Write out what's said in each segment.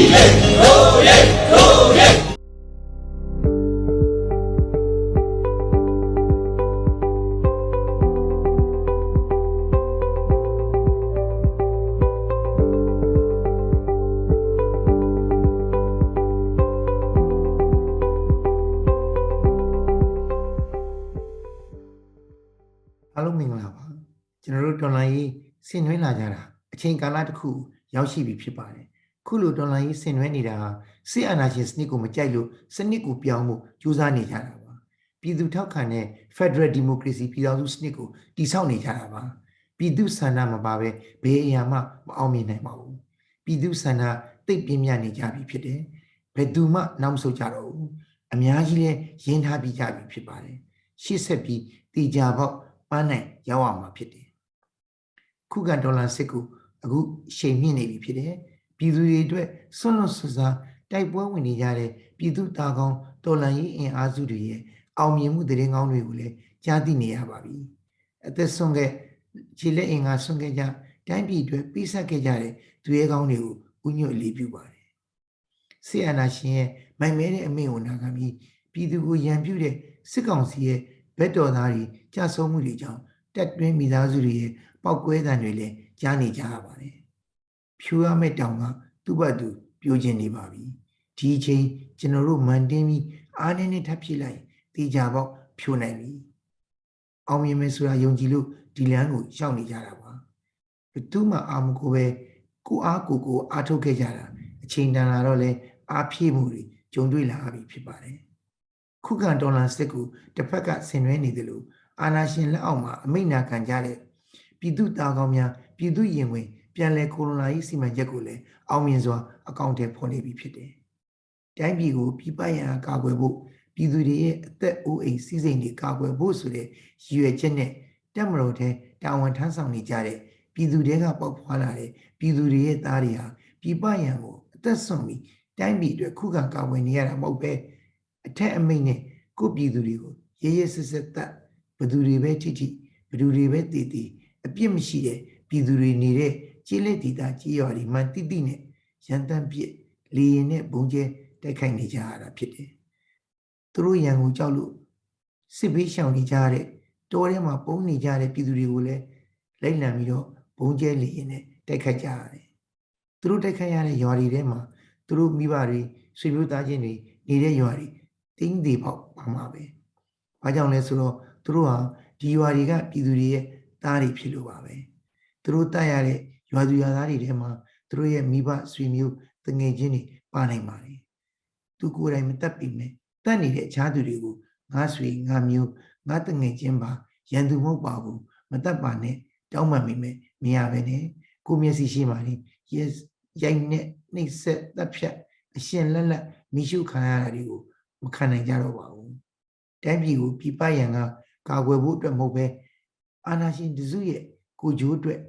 အားလုံးမင်္ဂလာပါကျွန်တော်တို့တော်လိုင်းရေးဆင်နွှဲလာကြတာအချိန်ကာလတစ်ခုရောက်ရှိပြီဖြစ်ပါတယ် ခုလိုတော်လိုင်းရေးဆင်နွှဲနေတာဟာစစ်အာဏာရှင်စနစ်ကိုမကြိုက်လို့စနစ်ကိုပြောင်းဖို့ကြိုးစားနေကြတာပါပြည်သူထောက်ခံတဲ့ Federal Democracy ပြည်ထောင်စုစနစ်ကိုတည်ဆောက်နေကြတာပါပြည်သူဆန္ဒမပါပဲဘယ်အရာမှမအောင်မြင်နိုင်ပါဘူးပြည်သူဆန္ဒတိတ်ပြင်းပြနေကြပြီဖြစ်တယ်ဘယ်သူမှနောက်မဆုတ်ကြတော့ဘူးအများကြီးလဲရင်းထားပြီးကြပြီဖြစ်ပါတယ်ရှေ့ဆက်ပြီးတည်ကြပေါက်ပန်းနိုင်ရောက်အောင်မှာဖြစ်တယ်ခုခံဒေါ်လာစစ်ကိုအခုရှိန်မြင့်နေပြီဖြစ်တယ် ပြည်သူတွေအတွက်ဆွန့်လွတ်ဆွစားတိုက်ပွဲဝင်နေကြတဲ့ပြည်သူတာကောင်းတော်လန်ရေးအင်အားစုတွေရဲ့အောင်မြင်မှုသတင်းကောင်းတွေကိုလည်းကြားသိနေရပါပြီအသက်ဆုံးခဲ့ခြေလက်အင်အားဆုံးခဲ့ကြတိုင်းပြည်အတွက်ပြဆက်ခဲ့ကြတဲ့သူရဲကောင်းတွေကိုဥညွတ်အလေးပြုပါတယ်ဆီယနာရှင်ရဲ့မိုင်မဲတဲ့အမိန့်ကိုနာခံပြီးပြည်သူကိုရန်ပြုတဲ့စစ်ကောင်စီရဲ့ဘက်တော်သားတွေကြဆုံးမှုတွေကြောင့်တက်တွင်းမိသားစုတွေရဲ့ပောက်ကွဲတံတွေလည်းကြားနေကြရပါတယ် ဖြူရမယ့်တောင်ကသူ့ဘတ်သူပြိုကျင်နေပါပြီဒီအချိန်ကျွန်တော်တို့မန်တင်းပြီးအားနည်းနည်းထပ်ဖြစ်လိုက်တေချာပေါက်ဖြိုနိုင်ပြီအောင်မြင်မယ်ဆိုတာယုံကြည်လို့ဒီလမ်းကိုရှောက်နေကြတာပါဘယ်သူမှအာမကိုပဲကိုအားကိုကိုအားထုတ်ခဲ့ကြတာအချိန်တန်လာတော့လဲအားဖြည့်မှုတွေကြုံတွေ့လာပြီဖြစ်ပါတယ်ခုခံဒေါ်လာစစ်ကိုတစ်ဖက်ကဆင်နွှဲနေတယ်လို့အာနာရှင်လက်အောက်မှာအမိန့်နာခံကြတဲ့ပြည်သူတာကောင်းများပြည်သူရင်ဝင် ပြန်လဲကိုလိုနာရေးစီမံချက်ကိုလည်းအောင်မြင်စွာအကောင့်ထဲဖော်နေပြီဖြစ်တယ်။တိုင်းပြည်ကိုပြည်ပရန်ကာကွယ်ဖို့ပြည်သူတွေရဲ့အသက်အိုးအိမ်စီးစိမ်တွေကာကွယ်ဖို့ဆိုတဲ့ရည်ရွယ်ချက်နဲ့တက်မတော်တဲ့တာဝန်ထမ်းဆောင်နေကြတဲ့ပြည်သူတွေကပေါက်ဖွာလာတဲ့ပြည်သူတွေရဲ့သားတွေဟာပြည်ပရန်ကိုအသက်ဆုံးပြီးတိုင်းပြည်အတွက်ခုခံကာကွယ်နေရတာမဟုတ်ပဲအထက်အမိန့်နဲ့ကိုယ့်ပြည်သူတွေကိုရဲရဲစစ်စစ်တပ်ဘသူတွေပဲထိထိဘသူတွေပဲတည်တည်အပြစ်မရှိတဲ့ပြည်သူတွေနေတဲ့ ကျေးလက်ဒေသကြေးရွာတွေမှတိတိနဲ့ရန်တမ်းပြစ်လေရင်နဲ့ဘုံကျဲတိုက်ခိုက်နေကြရတာဖြစ်တယ်။သူတို့ရန်ကိုကြောက်လို့စစ်ဘေးရှောင်နေကြရတဲ့တောထဲမှာပုံနေကြတဲ့ပြည်သူတွေကိုလည်းလိုက်လံပြီးတော့ဘုံကျဲလေရင်နဲ့တိုက်ခိုက်ကြရတယ်။သူတို့တိုက်ခိုက်ရတဲ့ရွာတွေထဲမှာသူတို့မိဘတွေဆွေမျိုးသားချင်းတွေနေတဲ့ရွာတွေတင်းသေးပေါက်ပါမှာပဲ။ဘာကြောင့်လဲဆိုတော့သူတို့ဟာဒီရွာတွေကပြည်သူတွေရဲ့သားတွေဖြစ်လို့ပါပဲ။သူတို့တတ်ရတဲ့ ရွာသူရွာသားတွေထဲမှာသူတို့ရဲ့မိဘဆွေမျိုးတငယ်ချင်းတွေပါနိုင်ပါတယ်။သူကိုယ်တိုင်မတတ်ပြီမဲ့တတ်နေတဲ့အခြားသူတွေကိုငါဆွေငါမျိုးငါတငယ်ချင်းပါရန်သူမဟုတ်ပါဘူးမတတ်ပါနဲ့တောင်းပန်မိမဲ့မရပဲနဲ့ကိုမျက်စိရှိမှနေရဲရိုက်နဲ့နှိပ်ဆက်တပ်ဖြတ်အရှင်လက်လက်မိရှုခံရတာတွေကိုမခံနိုင်ကြတော့ပါဘူးတိုင်းပြည်ကိုပြပရန်ကကာကွယ်ဖို့အတွက်မဟုတ်ပဲအာနာရှင်တစုရဲ့ကိုဂျိုးအတွက်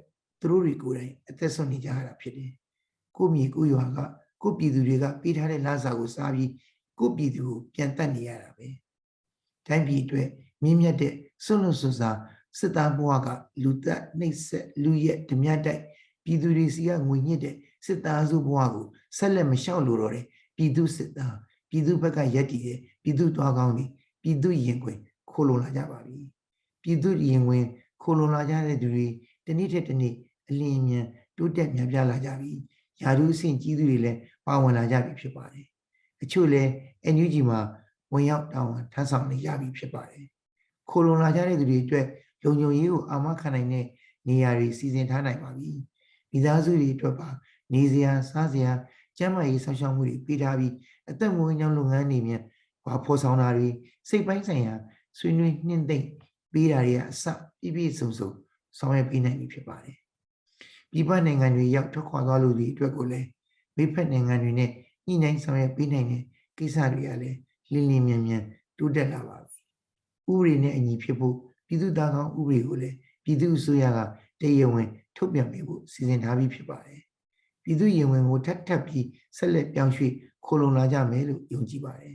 သူတို့တွေကိုယ်တိုင်အသက်ဆုံးနေကြရတာဖြစ်တယ်ကိုမြေကိုရွာကကိုပြည်သူတွေကပေးထားတဲ့လစာကိုစားပြီးကိုပြည်သူကိုပြန်တက်နေရတာပဲတိုင်းပြည်အတွက်မြင့်မြတ်တဲ့ဆွလွတ်ဆွစားစစ်သားဘဝကလူသက်နှိပ်စက်လူရက်ဓမြတိုက်ပြည်သူတွေစီကငွေညစ်တဲ့စစ်သားစုဘဝကိုဆက်လက်မလျှောက်လို့တော့တယ်ပြည်သူစစ်သားပြည်သူဘက်ကရက်တည်တဲ့ပြည်သူသွားကောင်းနေပြည်သူရင်ခွင်ခိုးလုံလာကြပါပြီပြည်သူရင်ခွင်ခိုးလုံလာကြတဲ့သူတွေတနေ့ထက်တနေ့ အလင်းအမြန်တိုးတက်များပြားလာကြပြီယာရုအဆင့်ကြီးသူတွေလည်းပါဝင်လာကြပြီဖြစ်ပါတယ်အချို့လည်း NUG မှာဝင်ရောက်တောင်းဝန်ထမ်းဆောင်နေရပြီဖြစ်ပါတယ်ခိုးလုံလာကြတဲ့သူတွေအတွက်လုံခြုံရေးကိုအာမခံနိုင်တဲ့နေရာတွေစီစဉ်ထားနိုင်ပါပြီမိသားစုတွေအတွက်ပါနေစရာစားစရာကျန်းမာရေးဆောင်ရှောက်မှုတွေပေးထားပြီးအသက်မွေးကြောင်းလုပ်ငန်းတွေမြန်ဘာဖော်ဆောင်တာတွေစိတ်ပိုင်းဆိုင်ရာဆွေးနွေးနှင့်သိမ့်ပေးတာတွေကအစပြည့်ပြည့်စုံစုံဆောင်ရွက်ပေးနိုင်ပြီဖြစ်ပါတယ် ပြည်ပနိုင်ငံတွေရောက်ထွက်ခွာသွားလို့ဒီအတွက်ကိုလည်းမိဖက်နိုင်ငံတွေနဲ့ညှိနှိုင်းဆောင်ရွက်ပေးနိုင်တဲ့ကိစ္စတွေကလည်းလင်းလင်းမြန်မြန်တိုးတက်လာပါပြီဥပဒေနဲ့အညီဖြစ်ဖို့ပြည်သူ့သားကောင်းဥပဒေကိုလည်းပြည်သူ့အစိုးရကတရားဝင် ထုတ်ပြန်ပေးဖို့စီစဉ်ထားပြီးဖြစ်ပါတယ်ပြည်သူ့ရင်ဝင်ကိုထပ်ထပ်ပြီးဆက်လက်ပြောင်းရွှေ့ခိုလုံလာကြမယ်လို့ယုံကြည်ပါတယ်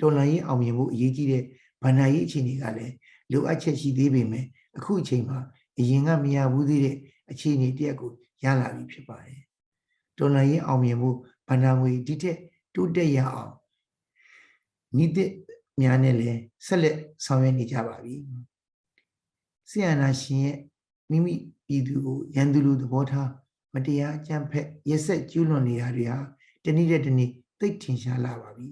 တော်လှန်ရေးအောင်မြင်ဖို့အရေးကြီးတဲ့ဗန္ဒာရေးအခြေအနေကလည်းလိုအပ်ချက်ရှိသေးပေမဲ့အခုအချိန်မှာအရင်ကမရဘူးသေးတဲ့ အခြေအနေတရက်ကိုရလာပြီဖြစ်ပါတယ်တော်လှန်ရေးအောင်မြင်မှုဗန္ဒာငွေဒီထက်တိုးတက်ရအောင်ညီတဲ့များနဲ့လည်းဆက်လက်ဆောင်ရွက်နေကြပါပြီဆရာနာရှင်ရဲ့မိမိပြည်သူကိုရန်သူလူသဘောထားမတရားအကြမ်းဖက်ရက်ဆက်ကျူးလွန်နေတာတွေဟာတနည်းတဲ့တနည်းသိပ်ထင်ရှားလာပါပြီ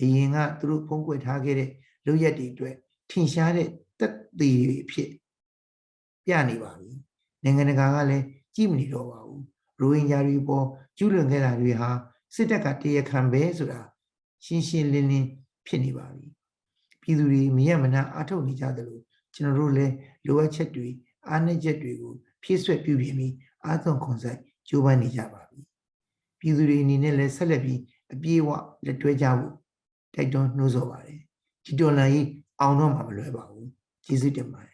အရင်ကသူတို့ဖုံးကွယ်ထားခဲ့တဲ့လုပ်ရက်တွေအတွက်ထင်ရှားတဲ့သက်သေတွေအဖြစ်ပြနေပါပြီ နိုင်ငံတကာကလည်းကြည့်မနေတော့ပါဘူးရိုဟင်ဂျာတွေပေါ်ကျူးလွန်ခဲ့တာတွေဟာစစ်တပ်ကတရားခံပဲဆိုတာရှင်းရှင်းလင်းလင်းဖြစ်နေပါပြီပြည်သူတွေမရမနာအထုတ်နေကြသလိုကျွန်တော်တို့လည်းလိုအပ်ချက်တွေအားနည်းချက်တွေကိုဖြည့်ဆွက်ပြုပြင်ပြီးအားသွန်ခွန်ဆိုင်ကြိုးပမ်းနေကြပါပြီပြည်သူတွေအနေနဲ့လည်းဆက်လက်ပြီးအပြေးအဝလက်တွဲကြဖို့တိုက်တွန်းနှိုးဆော်ပါတယ်ဒီတော်လှန်ရေးအောင်တော့မှာမလွယ်ပါဘူးကျေးဇူးတင်ပါတယ်